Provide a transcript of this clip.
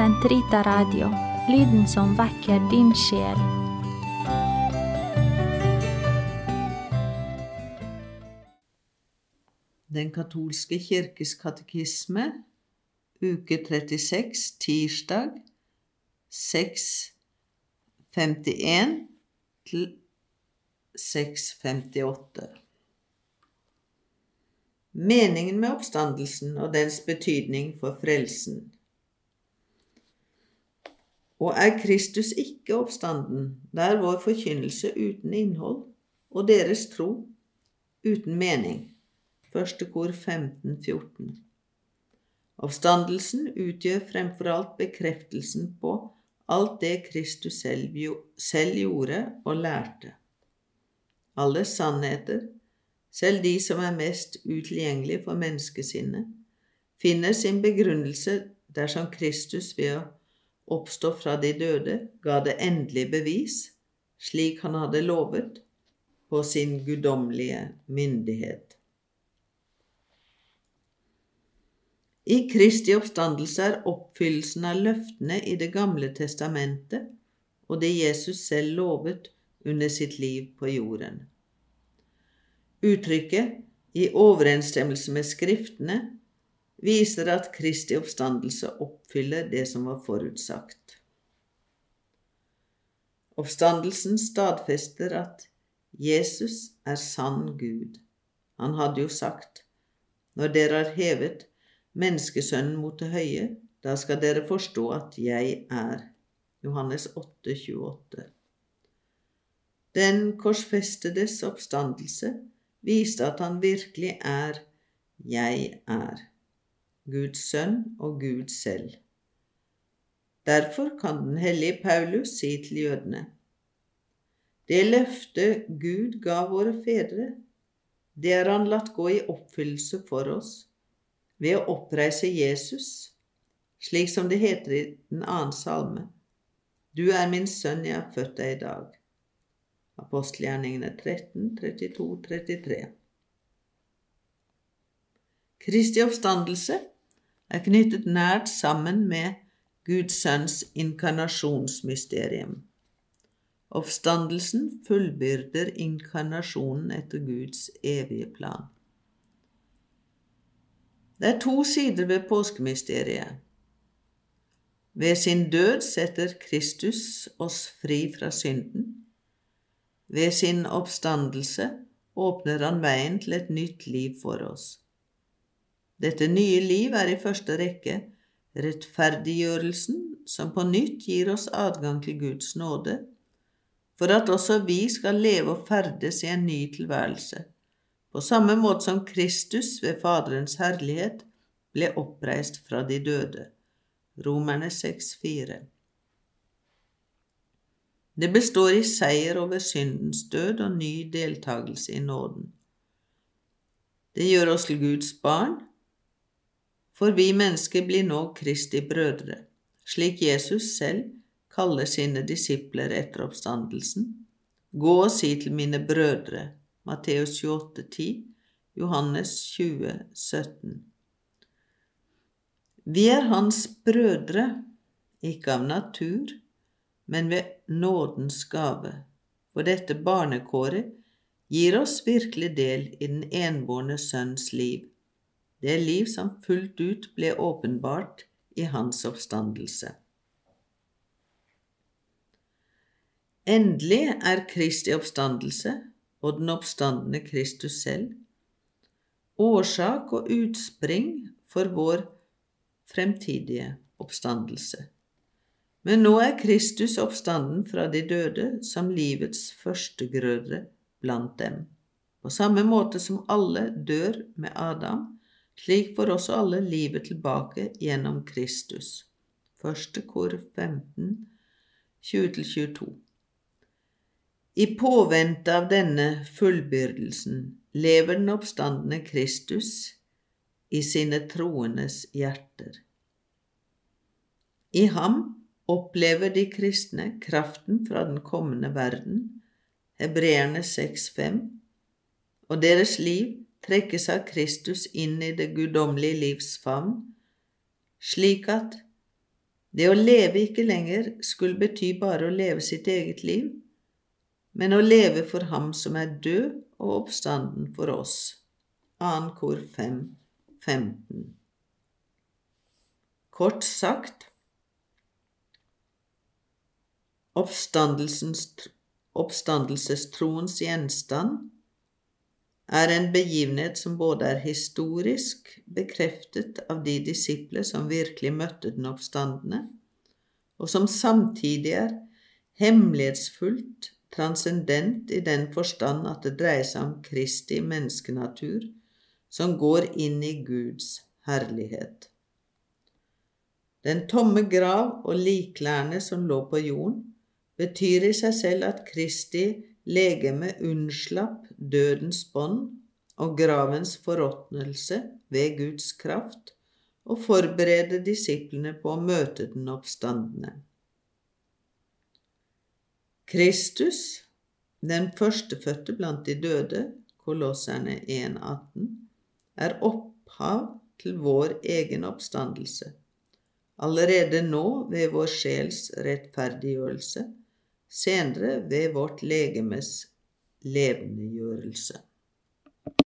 Sentrita Radio, lyden som vekker din sjel. Den katolske kirkes katekisme, uke 36, tirsdag 6.51 til 6.58. Meningen med oppstandelsen og dens betydning for frelsen. Og er Kristus ikke oppstanden, da er vår forkynnelse uten innhold, og deres tro uten mening. Første kor 15, 14. Oppstandelsen utgjør fremfor alt bekreftelsen på alt det Kristus selv, selv gjorde og lærte. Alle sannheter, selv de som er mest utilgjengelige for menneskesinnet, finner sin begrunnelse dersom Kristus ved å oppstå fra de døde ga det endelig bevis, slik han hadde lovet, på sin guddommelige myndighet. I Kristi oppstandelse er oppfyllelsen av løftene i Det gamle testamentet og det Jesus selv lovet under sitt liv på jorden. Uttrykket 'i overensstemmelse med Skriftene' viser at Kristi oppstandelse oppfyller det som var forutsagt. Oppstandelsen stadfester at Jesus er sann Gud. Han hadde jo sagt, når dere har hevet menneskesønnen mot det høye, da skal dere forstå at jeg er. Johannes 8, 28. Den korsfestedes oppstandelse viste at han virkelig er Jeg er, Guds sønn og Gud selv. Derfor kan den hellige Paulus si til jødene Det løftet Gud ga våre fedre, det har han latt gå i oppfyllelse for oss ved å oppreise Jesus, slik som det heter i den annen salme. Du er min sønn, jeg har født deg i dag. Apostelgjerningene 13, 32, 33. Kristi oppstandelse er knyttet nært sammen med Guds sønns inkarnasjonsmysterium. Oppstandelsen fullbyrder inkarnasjonen etter Guds evige plan. Det er to sider ved påskemysteriet. Ved sin død setter Kristus oss fri fra synden. Ved sin oppstandelse åpner han veien til et nytt liv for oss. Dette nye liv er i første rekke rettferdiggjørelsen som på nytt gir oss adgang til Guds nåde, for at også vi skal leve og ferdes i en ny tilværelse på samme måte som Kristus ved Faderens herlighet ble oppreist fra de døde. Romerne 6,4 Det består i seier over syndens død og ny deltakelse i nåden. Det gjør oss til Guds barn, for vi mennesker blir nå Kristi brødre, slik Jesus selv kaller sine disipler etter oppstandelsen. Gå og si til mine brødre, Matteus 28, 10, Johannes 20, 17. Vi er hans brødre, ikke av natur, men ved nådens gave, for dette barnekåret gir oss virkelig del i den enbårne sønns liv, det liv som fullt ut ble åpenbart i hans oppstandelse. Endelig er Kristi oppstandelse og den oppstandende Kristus selv, årsak og utspring for vår fremtidige oppstandelse. Men nå er Kristus oppstanden fra de døde som livets førstegrødre blant dem. På samme måte som alle dør med Adam, slik får også alle livet tilbake gjennom Kristus. Første kor 15, 20-22. I påvente av denne fullbyrdelsen lever den oppstandende Kristus i sine troendes hjerter. I ham opplever de kristne kraften fra den kommende verden, hebreerne 6,5, og deres liv trekkes av Kristus inn i det guddommelige livs favn, slik at Det å leve ikke lenger skulle bety bare å leve sitt eget liv, men å leve for Ham som er død og oppstanden for oss. 2. kor 5, 15. Kort sagt oppstandelsestroens gjenstand er en begivenhet som både er historisk bekreftet av de disipler som virkelig møtte den oppstandende, og som samtidig er hemmelighetsfullt transcendent i den forstand at det dreier seg om Kristi menneskenatur som går inn i Guds herlighet. Den tomme grav og liklærne som lå på jorden, betyr i seg selv at Kristi legeme unnslapp dødens bånd og gravens forråtnelse ved Guds kraft, og forberede disiplene på å møte den oppstandende. Kristus, den førstefødte blant de døde, Kolosserne 1,18, er opphav til vår egen oppstandelse, allerede nå ved vår sjels rettferdiggjørelse senere ved vårt legemes levendegjørelse.